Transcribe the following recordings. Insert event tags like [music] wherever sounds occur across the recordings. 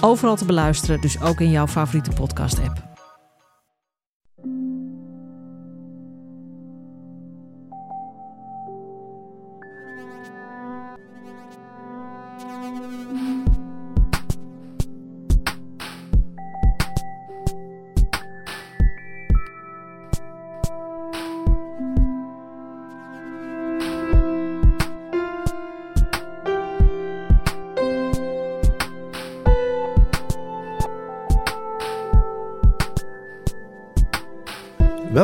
Overal te beluisteren, dus ook in jouw favoriete podcast-app.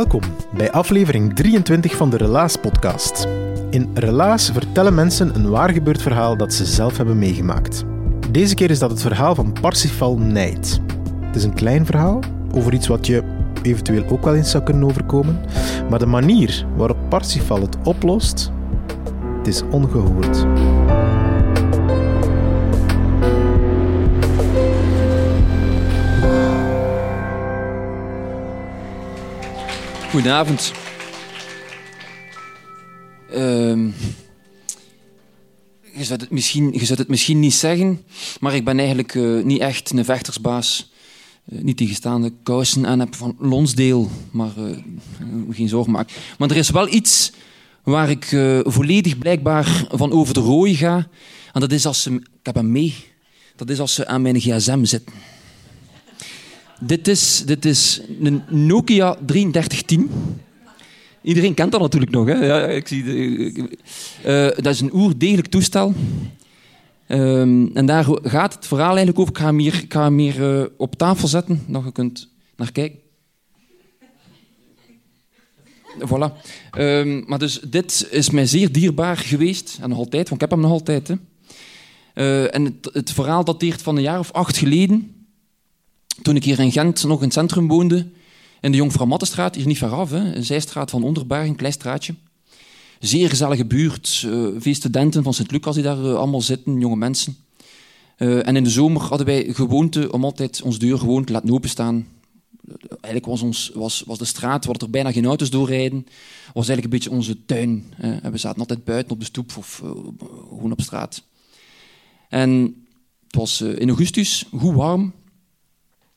Welkom bij aflevering 23 van de Relaas podcast. In Relaas vertellen mensen een waar gebeurd verhaal dat ze zelf hebben meegemaakt. Deze keer is dat het verhaal van Parsifal Nijd. Het is een klein verhaal over iets wat je eventueel ook wel eens zou kunnen overkomen, maar de manier waarop Parsifal het oplost, het is ongehoord. Goedenavond. Ehm, je, zou het misschien, je het misschien niet zeggen, maar ik ben eigenlijk eh, niet echt een vechtersbaas. Uh, niet die gestaande kousen aan heb van Lonsdeel, maar uh, geen zorgen maken. Maar er is wel iets waar ik volledig blijkbaar van over de rooi ga. En dat is als ze... Ik heb hem mee. Dat is als ze aan mijn gsm zitten. Dit is, dit is een Nokia 3310. Iedereen kent dat natuurlijk nog. Hè? Ja, ik zie uh, dat is een oerdegelijk toestel. Um, en daar gaat het verhaal eigenlijk over. Ik ga hem hier, ik ga hem hier uh, op tafel zetten, dat je kunt naar kijken. Voilà. Um, maar dus dit is mij zeer dierbaar geweest. En nog altijd, want ik heb hem nog altijd. Hè. Uh, en het, het verhaal dateert van een jaar of acht geleden toen ik hier in Gent nog in het centrum woonde, in de Jongvrouw Mattenstraat, hier niet veraf, hè, een zijstraat van Onderberg, een klein straatje. Zeer gezellige buurt, uh, veel studenten van Sint-Lucas die daar uh, allemaal zitten, jonge mensen. Uh, en in de zomer hadden wij gewoonte om altijd onze deur gewoon te laten openstaan. Eigenlijk was, ons, was, was de straat, waar er bijna geen auto's doorrijden, was eigenlijk een beetje onze tuin. We zaten altijd buiten op de stoep of gewoon op straat. En het was in augustus, goed warm,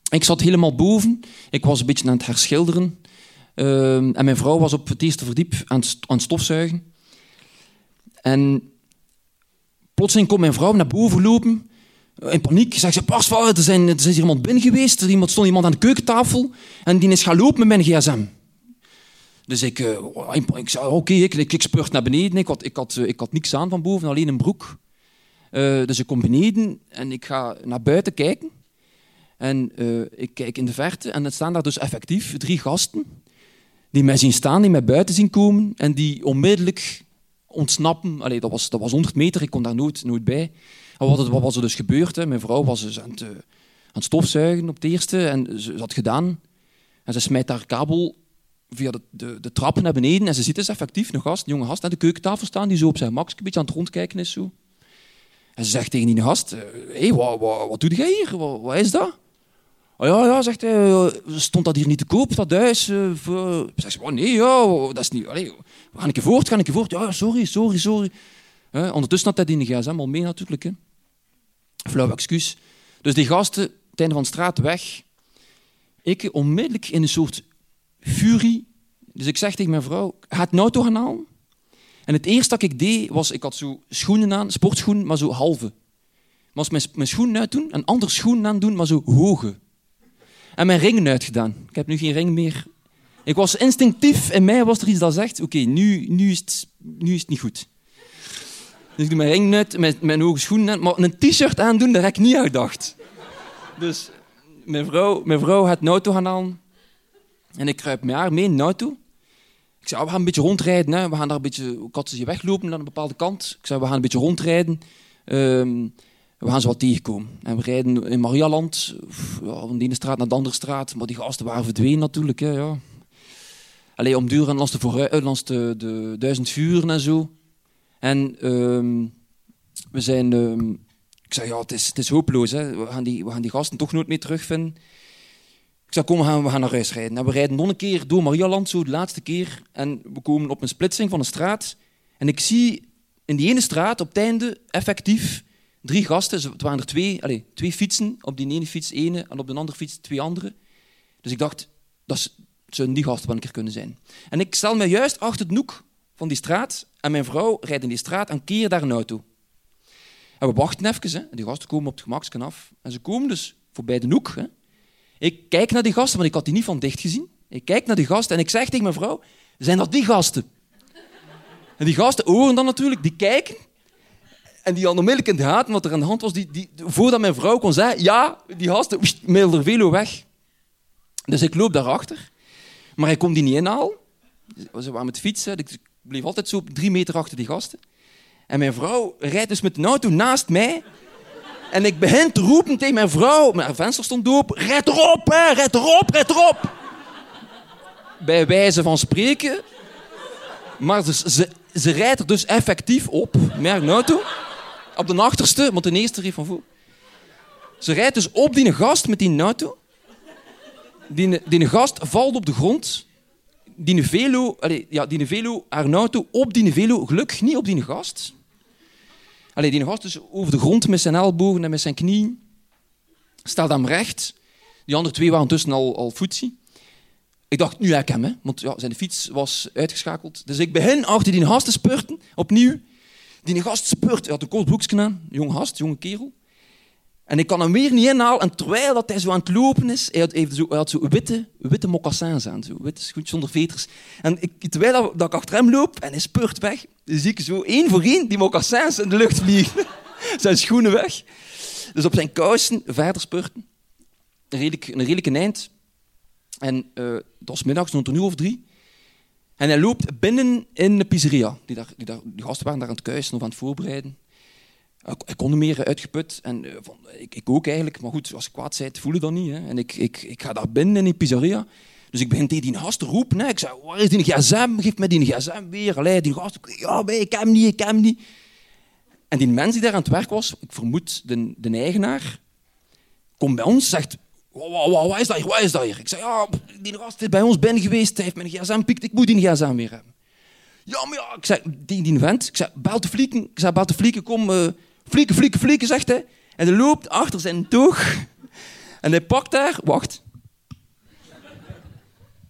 ik zat helemaal boven. Ik was een beetje aan het herschilderen. Uh, en mijn vrouw was op het eerste verdiep aan het, aan stofzuigen. En plotseling komt mijn vrouw naar boven lopen. In paniek. Zegt ze, pas wel, er, is iemand binnen geweest. Er stond iemand aan de keukentafel. En die is gaan lopen met mijn gsm. Dus ik, uh, ik zei, oké, ik, ik, ik naar beneden. Ik had, ik, had, ik had niks aan van boven, alleen een broek. Uh, dus ik kom beneden en ik ga naar buiten kijken. En uh, ik kijk in de verte en er staan daar dus effectief drie gasten die mij zien staan, die mij buiten zien komen en die onmiddellijk ontsnappen. Allee, dat, was, dat was 100 meter, ik kon daar nooit, nooit bij. Wat, wat was er dus gebeurd? Hè? Mijn vrouw was dus aan het, uh, aan stofzuigen op het eerste en ze, had gedaan. En ze smijt haar kabel via de, de, de trappen naar beneden en ze ziet dus effectief een gast, een jonge gast, aan de keukentafel staan die zo op zijn max een beetje aan het rondkijken is. Zo. En ze zegt tegen die gast, hé, hey, wat, wat, wat doe jij hier? Wat is dat? Oh ja, ja, zegt hij, stond dat hier niet te koop, dat huis? Uh, oh nee, ja, dat is niet... Allee, ga ik je voort, ga ik? Ja, sorry, sorry, sorry. Ondertussen had hij die gsm al mee natuurlijk. Hè. Flauw excuus. Dus die gasten, het einde van de straat, weg. Ik onmiddellijk in een soort furie. Dus ik zeg tegen mijn vrouw, ga het nou toch halen? En het eerste dat ik deed, was, ik had zo schoenen aan, sportschoenen, maar zo halve. Maar als mijn, mijn schoenen uit doen, een ander schoen aan doen, maar zo hoge en mijn ringen uitgedaan. Ik heb nu geen ring meer. Ik was instinctief, in mij was er iets dat zegt, oké, nu, nu, is het, nu is het niet goed. Dus ik doe mijn ring uit, mijn, mijn hoge schoenen aan, maar een t-shirt aandoen, daar heb ik niet uitgedacht. Dus mijn vrouw, mijn vrouw gaat een auto gaan halen. En ik kruip met haar mee de auto. Ik zei, oh, we gaan een beetje rondrijden. Hè. We gaan daar een beetje, ik weglopen naar een bepaalde kant. Ik zei, we gaan een beetje rondrijden. Um, we gaan ze wat tegenkomen. En we rijden in Marialand, van de ene straat naar de andere straat. Maar die gasten waren verdwenen natuurlijk. Hè, ja. Allee, om duur en langs de, langs de, de duizend vuren en zo. En ehm, we zijn... ehm, ik zei, ja, het is, het is hopeloos. Hè. We, gaan die, we gaan die gasten toch nooit meer terugvinden. Ik zei, kom, we gaan, we gaan naar huis rijden. En we rijden nog een keer door Marialand, zo de laatste keer. En we komen op een splitsing van een straat. En ik zie in die ene straat, op het einde, effectief drie gasten. Het waren er twee, allez, twee fietsen. Op die ene fiets ene en op de andere fiets twee andere. Dus ik dacht, dat zouden die gasten wel een keer kunnen zijn. En ik stel me juist achter het noek van die straat. En mijn vrouw rijdt in die straat en keer daar een auto. En we wachten even. Hè. Die gasten komen op het gemaksken af. En ze komen dus voorbij de noek. Hè. Ik kijk naar die gasten, want ik had die niet van dicht gezien. Ik kijk naar die gasten en ik zeg tegen mijn vrouw, zijn dat die gasten? En die gasten horen dan natuurlijk, die kijken. En die hadden onmiddellijk in de gaten wat er aan de hand was. Die, die, voordat mijn vrouw kon zeggen, ja, die gasten, er velo weg. Dus ik loop daarachter. Maar hij kon die niet inhalen. Ze waren met fietsen, dus ik bleef altijd zo drie meter achter die gasten. En mijn vrouw rijdt dus met de auto naast mij. En ik begin te roepen tegen mijn vrouw, haar venster stond open. Rijd erop, hè, rijd erop, rijd erop. Bij wijze van spreken. Maar ze, ze, rijdt er dus effectief op, met haar auto. Op de achterste, want de eerste reed van voor. Ze rijdt dus op die gast met die auto. Die, die gast valt op de grond. Die velo, ja, die velo, haar auto op die velo, gelukkig niet op die gast. Allee, die gast dus over de grond met zijn ellebogen en met zijn knieën. Staat hem recht. Die andere twee waren tussen al, al. Ik dacht, nu heb ik hem, want ja, zijn fiets was uitgeschakeld. Dus ik begin achter die gast te spurten, opnieuw. Die gast spurt, hij had een kort broekje aan, jong gast, jonge kerel. En ik kan hem weer niet inhalen. En terwijl dat hij zo aan het lopen is, hij had, even zo, hij had zo witte, witte mocassins aan, zo witte schoentjes zonder veters. En ik, terwijl dat, dat ik achter hem loop en hij spurt weg, zie ik zo één voor één die mocassins in de lucht vliegen. [laughs] zijn schoenen weg. Dus op zijn kousen verder spurten. Een redelijk, een eind. En uh, dat was middags, rond een uur of drie. En hij loopt binnen in de pizzeria. Die, daar, die, gasten waren daar aan het kuisen of aan het voorbereiden. Ik kon niet meer uitgeput. En, van, ik, ik, ook eigenlijk. Maar goed, als ik kwaad zei, voelde dat niet. Hè. En ik, ik, ik ga daar binnen in die pizzeria. Dus ik begin tegen die gast te roepen. Hè. Ik zei, waar is die gsm? Geef me die gsm weer. Allee, die gast, ja, ik heb hem niet, ik heb hem niet. En die mens die daar aan het werk was, ik vermoed de, de eigenaar, komt bij ons zegt, wat, wat, wat is dat hier? Wat is dat hier? Ik zei, ja, die gast is bij ons binnen geweest. Hij heeft mijn gsm pikt. Ik moet die gsm weer hebben. Ja, maar ja. Ik zei, die, die vent. Ik zei, bel de flieken. Ik zei, bel de flieken. Kom, uh, flieken, flieken, flieken, zegt hij. En hij loopt achter zijn toog. En hij pakt daar... Wacht.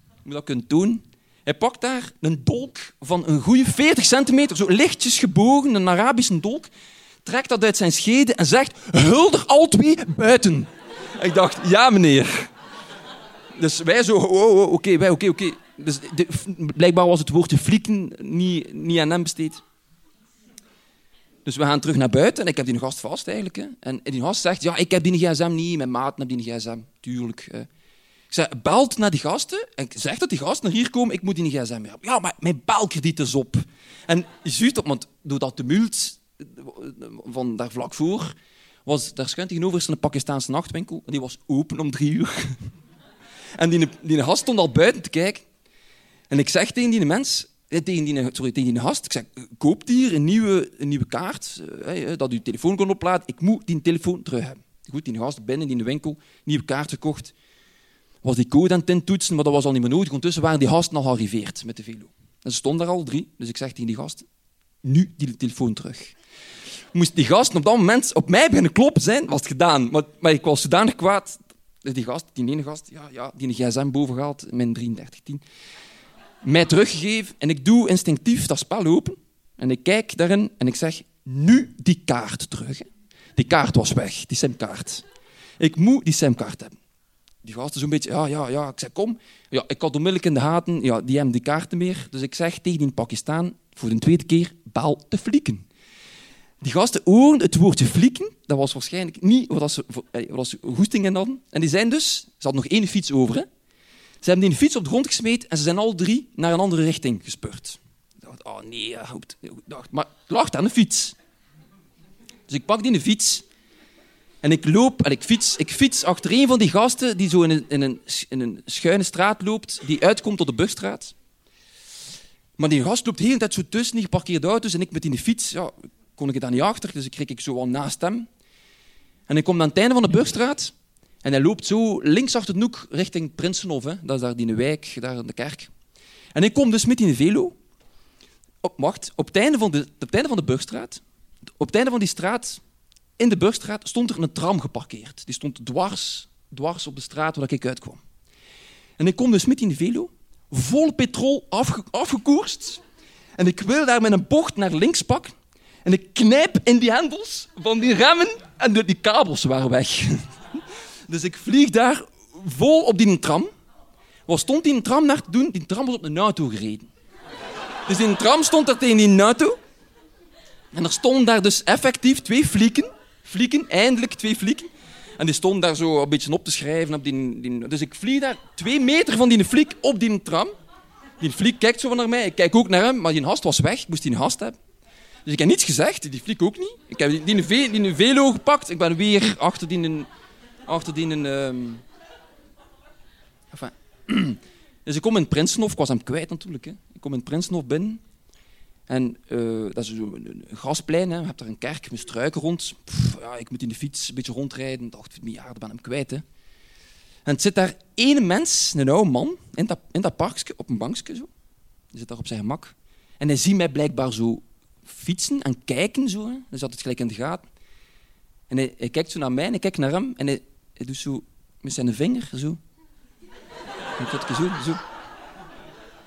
Ik moet dat kunnen doen. Hij pakt daar een dolk van een goede 40 centimeter. Zo lichtjes gebogen, een Arabische dolk. Trekt dat uit zijn schede en zegt, hulder al twee buiten. Ik dacht, ja meneer. Dus wij zo, oh, oh, oké, wij, oké, oké. Dus blijkbaar was het woordje flieken niet, niet aan hem besteed. Dus we gaan terug naar buiten en ik heb die gast vast eigenlijk. Hè. En die gast zegt, ja, ik heb die gsm niet, mijn maat heeft die gsm. Tuurlijk. Hè. Ik zeg, belt naar die gasten en zegt dat die gasten naar hier komen, ik moet die gsm hebben. Ja, maar mijn belkrediet is op. En je ziet op, want door dat tumult van daar vlak voor, was daar schuin tegenover een Pakistaanse nachtwinkel. En die was open om drie uur. [laughs] en die, die gast stond al buiten te kijken. En ik zeg tegen die mens, tegen die, tegen die gast, ik zeg, koop hier een nieuwe, een nieuwe kaart, eh, dat u telefoon kon opladen. Ik moet die telefoon terug hebben. Goed, die gast binnen in de winkel, nieuwe kaart gekocht. Was die code aan het intoetsen, maar dat was al niet meer nodig. Ondertussen waren die gasten al gearriveerd met de velo. En ze stonden daar al drie, dus ik zeg tegen die gast, nu die telefoon terug moest die gasten op dat moment op mij beginnen kloppen zijn, was het gedaan. Maar, maar ik was zodanig kwaad. Die gast, die ene gast, ja, ja, die een gsm bovengehaald, mijn 3310, mij teruggegeven. En ik doe instinctief dat spel open. En ik kijk daarin en ik zeg, nu die kaart terug. Die kaart was weg, die simkaart. Ik moet die simkaart hebben. Die gasten zo'n beetje, ja, ja, ja. Ik zeg, kom. Ja, ik had onmiddellijk in de gaten, ja, die hebben die kaarten meer. Dus ik zeg tegen die Pakistan, voor de tweede keer, bel de flieken. Die gasten hoorden het woordje flieken. Dat was waarschijnlijk niet wat ze, wat ze goesting in hadden. En die zijn dus... Ze hadden nog één fiets over. Hè. Ze hebben die fiets op de grond gesmeed en ze zijn al drie naar een andere richting gespurt. Ik dacht, oh nee, goed. Dacht, maar het lag aan de fiets. Dus ik pak die de fiets En ik loop en ik fiets, ik fiets achter een van die gasten die zo in een, in een, in schuine straat loopt, die uitkomt tot de Burgstraat. Maar die gast loopt de hele tijd zo tussen die geparkeerde auto's en ik met die fiets, ja, kon ik het daar niet achter, dus ik kreeg ik zo al naast hem. En ik kom aan het einde van de Burgstraat en hij loopt zo links achter de hoek richting Prinsenhof, hè. dat is daar die wijk, daar in de kerk. En ik kom dus met in de velo. Op, wacht, op het, einde van de, op het einde van de Burgstraat, op het einde van die straat, in de Burgstraat, stond er een tram geparkeerd. Die stond dwars, dwars op de straat waar ik uitkwam. En ik kom dus met in de velo, vol petrol afge, afgekoerst. En ik wil daar met een bocht naar links pakken. En ik knijp in die hendels van die remmen en de, die kabels waren weg. [laughs] Dus ik vlieg daar vol op die tram. Wat stond die tram naar te doen? Die tram was op een auto gereden. Dus die tram stond daar tegen die auto. En er stonden daar dus effectief twee flieken. Flieken, eindelijk twee flieken. En die stonden daar zo een beetje op te schrijven. Op die, die... Dus ik vlieg daar twee meter van die fliek op die tram. Die fliek kijkt zo naar mij. Ik kijk ook naar hem, maar die hast was weg. Ik moest die hast hebben. Dus ik heb niets gezegd, die fliek ook niet. Ik heb die, die, die, die velo gepakt. Ik ben weer achter die, achter die um... enfin. [clears throat] Dus ik kom in Prinsenhof, ik was hem kwijt natuurlijk. Hè. Ik kom in Prinsenhof binnen. En uh, dat is een, een gasplein, hè. je hebt daar een kerk met struiken rond. Ja, ik moet in de fiets een beetje rondrijden. Ik dacht, dan ben hem kwijt. Hè. En het zit daar één mens, een oude man, in dat, in dat parkje, op een bankje zo. Zit daar op zijn gemak. En hij ziet mij blijkbaar zo fietsen en kijken zo. Zat het gelijk in de gaten. En hij, kijkt zo naar mij en ik kijk naar hem. En hij, doet zo met zijn vinger zo. zo, zo.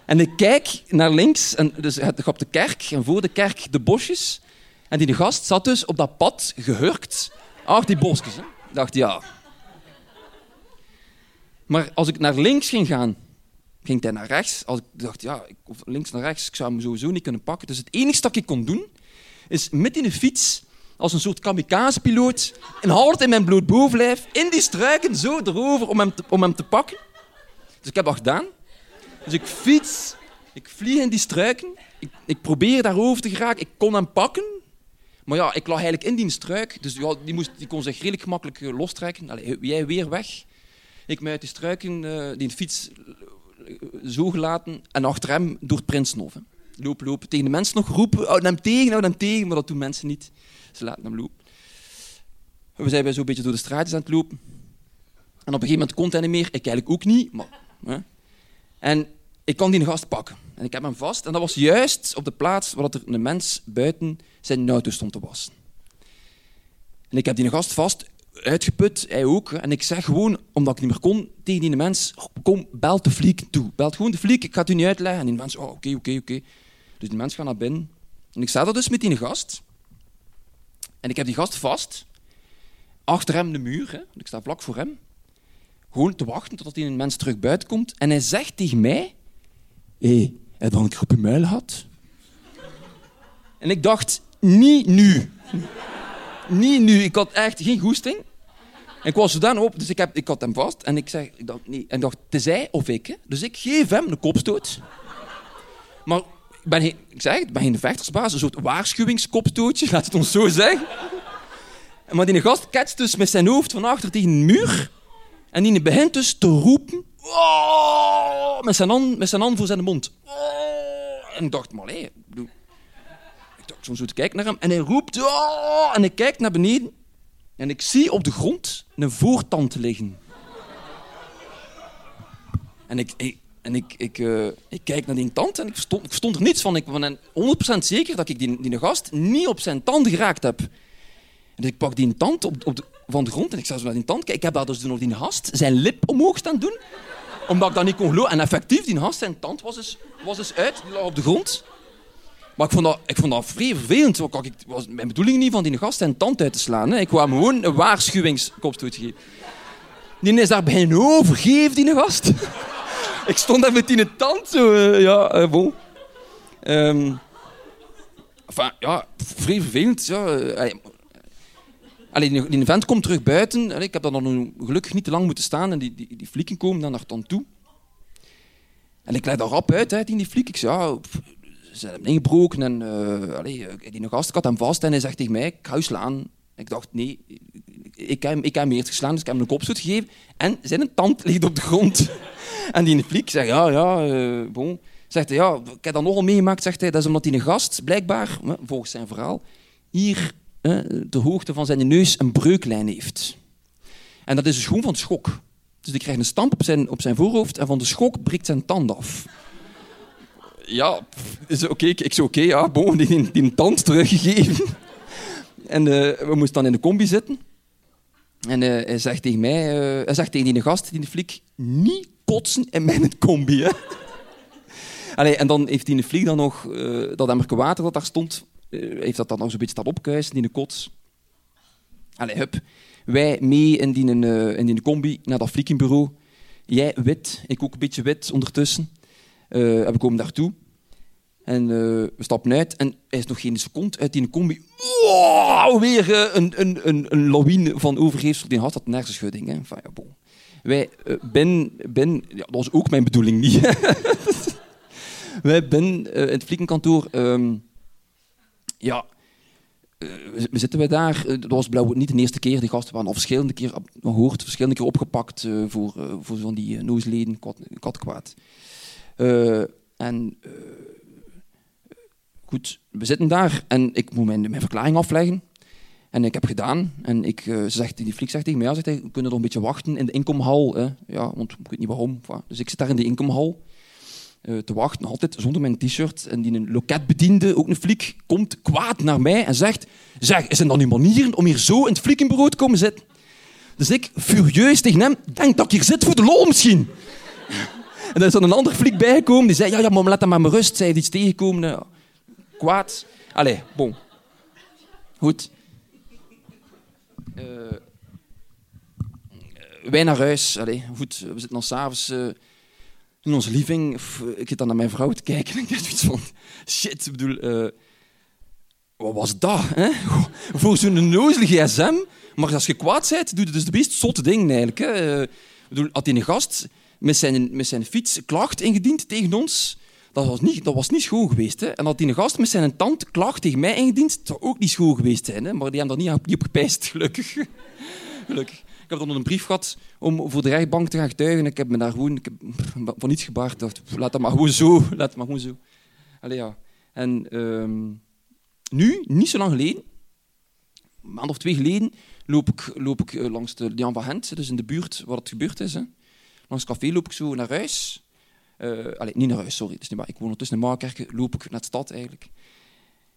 En ik kijk naar links, en dus op de kerk, en voor de kerk de bosjes. En die gast zat dus op dat pad gehurkt. Ach, die bosjes. Hè. Dacht, ja. Maar als ik naar links ging gaan, ging hij naar rechts. Als ik dacht, ja, of links naar rechts, ik zou hem sowieso niet kunnen pakken. Dus het enige dat ik kon doen, is met in de fiets als een soort kamikaze-piloot, een hart in mijn bloed bovenlijf, in die struiken zo erover om hem te, om hem te pakken. Dus ik heb dat gedaan. Dus ik fiets, ik vlieg in die struiken, ik, ik probeer daarover te geraken, ik kon hem pakken. Maar ja, ik lag eigenlijk in die struik, dus ja, die, moest, die kon zich redelijk gemakkelijk eh, lostrekken. Allee, jij weer weg. Ik mij uit die struiken, uh, die fiets zo gelaten en achter hem door het. Lopen, lopen, tegen de mensen nog roepen, houd hem tegen, houd tegen, maar dat doen mensen niet. Ze laten hem lopen. We zijn zo een beetje door de straatjes aan het lopen. En op een gegeven moment komt hij niet meer. Ik eigenlijk ook niet. Maar, hè. En ik kon die gast pakken. En ik heb hem vast. En dat was juist op de plaats waar er een mens buiten zijn auto stond te wassen. En ik heb die gast vast, uitgeput, hij ook. En ik zeg gewoon, omdat ik niet meer kon, tegen die mens, kom, bel de fliek toe. Belt gewoon de fliek, ik ga het u niet uitleggen. En die mens, oh, oké, oké, oké. Dus die mens gaat naar binnen. En ik sta er dus met die gast. En ik heb die gast vast, achter hem de muur, hè. ik sta vlak voor hem, gewoon te wachten totdat die mens terug buiten komt. En hij zegt tegen mij, hé, hey, heb je een groepje muil gehad? En ik dacht, niet nu. niet nu. Ik had echt geen goesting. En ik was zodanig op, dus ik, heb, ik had hem vast en ik zeg, ik dacht, nee. En ik dacht, is hij of ik. Hè? Dus ik geef hem een kopstoot. Maar ik ben, ik zeg het, ben geen vechtersbaas, een soort waarschuwingskopstootje, laat het ons zo zeggen. Maar die gast ketst dus met zijn hoofd van achter tegen een muur. En die begint dus te roepen. Oh, met, zijn hand, met zijn voor zijn mond. Oh, en ik dacht, maar hé, ik dacht zo te kijken naar hem. En hij roept. Oh, en ik kijk naar beneden. En ik zie op de grond een voortand liggen. En ik, en ik, ik, uh, ik kijk naar die tand en ik verstond, ik er niets van. Ik ben 100% zeker dat ik die, die gast niet op zijn tand geraakt heb. En dus ik pak die tand op, op de, van de grond en ik sta zo naar die tand kijken. Ik heb daar dus nog die gast zijn lip omhoog staan doen. Omdat ik dat niet kon geloven. En effectief, die gast zijn tand was dus, was dus uit. Die lag op de grond. Maar ik vond dat, ik vond dat vrij vervelend. Ik, was mijn bedoeling niet van die gast zijn tand uit te slaan. Hè. Ik wou hem gewoon een waarschuwingskopstoot geven. Die is daar bij overgeven, die gast [laughs] ik stond daar met die tand zo, uh, ja, uh, bon. Um, enfin, ja, vrij vervelend. Ja. Allee, die, vent komt terug buiten. Ik heb daar nog gelukkig niet te lang moeten staan. En die, die, die komen dan naar dan toe. En ik leg daar rap uit, hè, die, die fliek. Ik zei, ze hebben ingebroken. En uh, die gast had hem vast en hij zegt tegen mij, ik ga slaan. Ik dacht, nee, ik heb, ik heb hem eerst geslaan, dus ik heb hem een kopstoot gegeven. En zijn tand [laughs] ligt op de grond. [laughs] en die fliek zegt, ja, ja, uh, bon. Zegt hij, ja, ik heb dat nogal meegemaakt, zegt hij. Dat is omdat die een gast, blijkbaar, volgens zijn verhaal, hier de hoogte van zijn neus een breuklijn heeft. En dat is dus gewoon van schok. Dus die krijgt een stamp op zijn, op zijn voorhoofd en van de schok breekt zijn tand af. Ja, is oké. Okay. Ik zei oké, ja, bon, die, die tand teruggegeven. En uh, we moesten dan in de combi zitten. En uh, hij zegt tegen mij, uh, hij zegt tegen die gast, die de fliek, niet kotsen in mijn combi. Allee, en dan heeft die fliek dan nog dat emmerke water dat daar stond, heeft dat dan nog zo'n beetje staan opkuisen, die kots. Allee, hup. Wij mee in die, in die combi naar dat fliekenbureau. Jij wit, ik ook een beetje wit ondertussen. We komen daartoe. En uh, we stappen uit en hij is nog geen seconde uit die combi. Wow, weer uh, een, een, een, een lawine van overgeefsel. Die had dat hersenschudding. Hè. Enfin, ja. Wij uh, ben, ben, dat was ook mijn bedoeling niet. [laughs] Wij ben in het vliegenkantoor. Um, ja, we zitten wij daar. Dat was blauw niet de eerste keer. Die gasten waren al verschillende keer gehoord, verschillende keer opgepakt voor, voor zo'n die noosleden, kat, katkwaad. en Goed, we zitten daar en ik moet mijn, mijn verklaring afleggen. En ik heb gedaan. En ik, uh, die fliek zegt tegen mij, ja, zegt we kunnen nog een beetje wachten in de inkomhal. Ja, want ik weet niet waarom. Dus ik zit daar in de inkomhal te wachten, altijd zonder mijn t-shirt. En die een loketbediende, ook een fliek, komt kwaad naar mij en zegt... Zeg, is er dan nu manieren om hier zo in het fliekenbureau te komen zitten? Dus ik, furieus tegen hem, denk dat ik hier zit voor de lol misschien. En er is dan een ander fliek bijgekomen, die zei... Ja, ja, maar laat hem maar met rust. Zij heeft iets tegengekomen kwaad. Allee, bon. Goed. Uh, wij naar huis. Allee, goed. We zitten dan s'avonds uh, in onze living. Ik zit dan naar mijn vrouw te kijken en ik denk iets van... Shit, ik bedoel... Wat was dat? Hè? [laughs] Voor zo'n nozele gsm. Maar als je kwaad bent, doe je dus de meest zotte dingen eigenlijk. Hè? Ik bedoel, had hij een gast met zijn, met zijn fiets klacht ingediend tegen ons dat was niet, dat was niet schoon geweest. Hè. En dat die gast met zijn tand klacht tegen mij ingediend, zou ook niet schoon geweest zijn. Hè. Maar die hebben daar niet, niet op gepijst, [laughs] gelukkig. gelukkig. Ik heb dan een brief gehad om voor de rechtbank te gaan getuigen. Ik heb me daar gewoon ik heb [laughs] van niets gebaard. Laat dat maar gewoon zo. [laughs] Laat maar gewoon zo. Allee, ja. En um, nu, niet zo lang geleden, een maand of twee geleden, loop ik, loop ik eh, langs de Jan van Gent, dus in de buurt waar het gebeurd is. Hè. Langs café loop ik zo naar huis. Uh, niet naar huis, sorry. Dus ik woon ondertussen in Maakerken, loop ik naar de stad eigenlijk.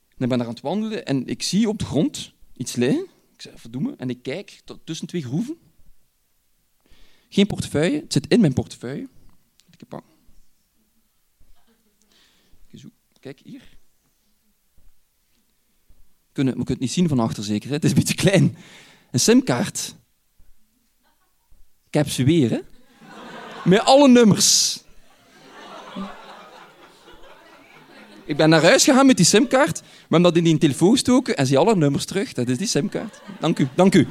En ik ben daar aan het wandelen en ik zie op de grond iets liggen. Ik zeg, verdoemen. En ik kijk tussen twee groeven. Geen portefeuille, het zit in mijn portefeuille. Ik heb. Kijk, hier. Kunnen, we kunnen het niet zien van achter zeker, hè? het is een beetje klein. Een simkaart. Ik heb ze weer, hè? Met alle nummers. Ik ben naar huis gegaan met die simkaart, maar hem dat in die telefoon gestoken en zie alle nummers terug. Dat is die simkaart. Dank u, dank u.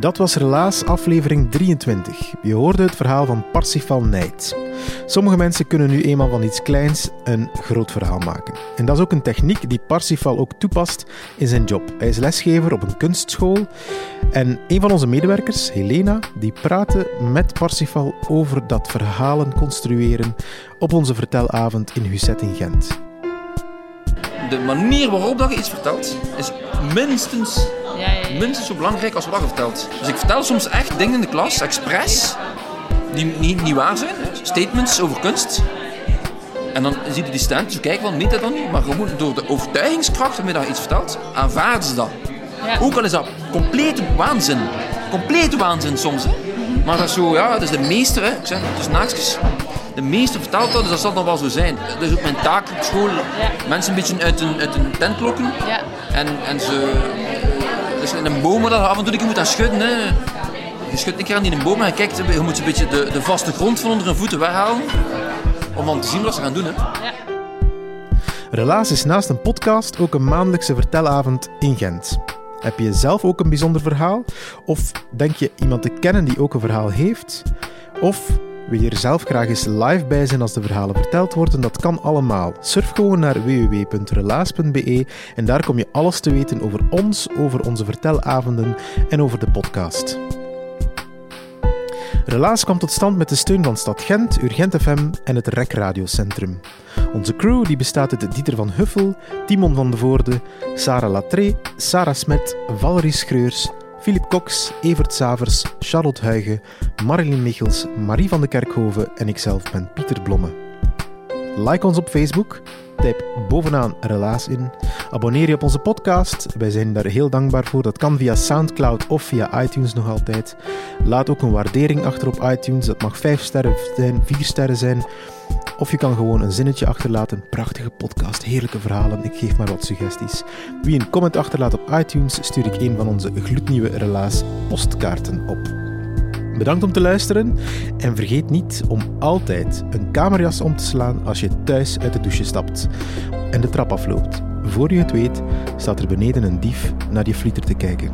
Dat was Relaas aflevering 23. Je hoorde het verhaal van Parsifal Nijt. Sommige mensen kunnen nu eenmaal van iets kleins een groot verhaal maken. En dat is ook een techniek die Parsifal ook toepast in zijn job. Hij is lesgever op een kunstschool. En een van onze medewerkers, Helena, die praatte met Parsifal over dat verhalen construeren op onze vertelavond in Husset in Gent. De manier waarop dat je iets vertelt is minstens minstens zo belangrijk als wat je vertelt. Dus ik vertel soms echt dingen in de klas, expres, die niet, niet waar zijn. Statements over kunst. En dan zie je die studenten zo kijken van, meent dat dan niet? Maar gewoon door de overtuigingskracht waarmee je iets vertelt, aanvaarden ze dat. Ook al is dat complete waanzin. Complete waanzin soms. Hè? Maar dat is zo, ja, dat is de meeste, hè. ik zeg dus naastjes. De meeste vertelt dat, dus dat zal dan wel zo zijn. Dat is ook mijn taak op school. Mensen een beetje uit een, uit tent lokken. En, en ze in een boom dat af en toe je moet aan schudden. Hè. Je schudt keer aan een boom en je kijkt, je moet een beetje de, de vaste grond van onder hun voeten weghalen. Om dan te zien wat ze gaan doen. Hè. Relaas is naast een podcast ook een maandelijkse vertelavond in Gent. Heb je zelf ook een bijzonder verhaal? Of denk je iemand te kennen die ook een verhaal heeft? Of wil je er zelf graag eens live bij zijn als de verhalen verteld worden? Dat kan allemaal. Surf gewoon naar www.relaas.be en daar kom je alles te weten over ons, over onze vertelavonden en over de podcast. Relaas kwam tot stand met de steun van Stad Gent, Urgent FM en het REC Radiocentrum. Onze crew die bestaat uit Dieter van Huffel, Timon van de Voorde, Sarah Latré, Sarah Smet, Valerie Schreurs, Philip Cox, Evert Savers, Charlotte Huigen, Marilyn Michels, Marie van de Kerkhoven en ikzelf ben Pieter Blomme. Like ons op Facebook, typ bovenaan Relaas in, abonneer je op onze podcast, wij zijn daar heel dankbaar voor. Dat kan via Soundcloud of via iTunes nog altijd. Laat ook een waardering achter op iTunes, dat mag 5 sterren zijn, 4 sterren zijn. Of je kan gewoon een zinnetje achterlaten. Prachtige podcast, heerlijke verhalen. Ik geef maar wat suggesties. Wie een comment achterlaat op iTunes, stuur ik een van onze gloednieuwe Relaas postkaarten op. Bedankt om te luisteren en vergeet niet om altijd een kamerjas om te slaan als je thuis uit de douche stapt en de trap afloopt. Voor je het weet staat er beneden een dief naar je flieter te kijken.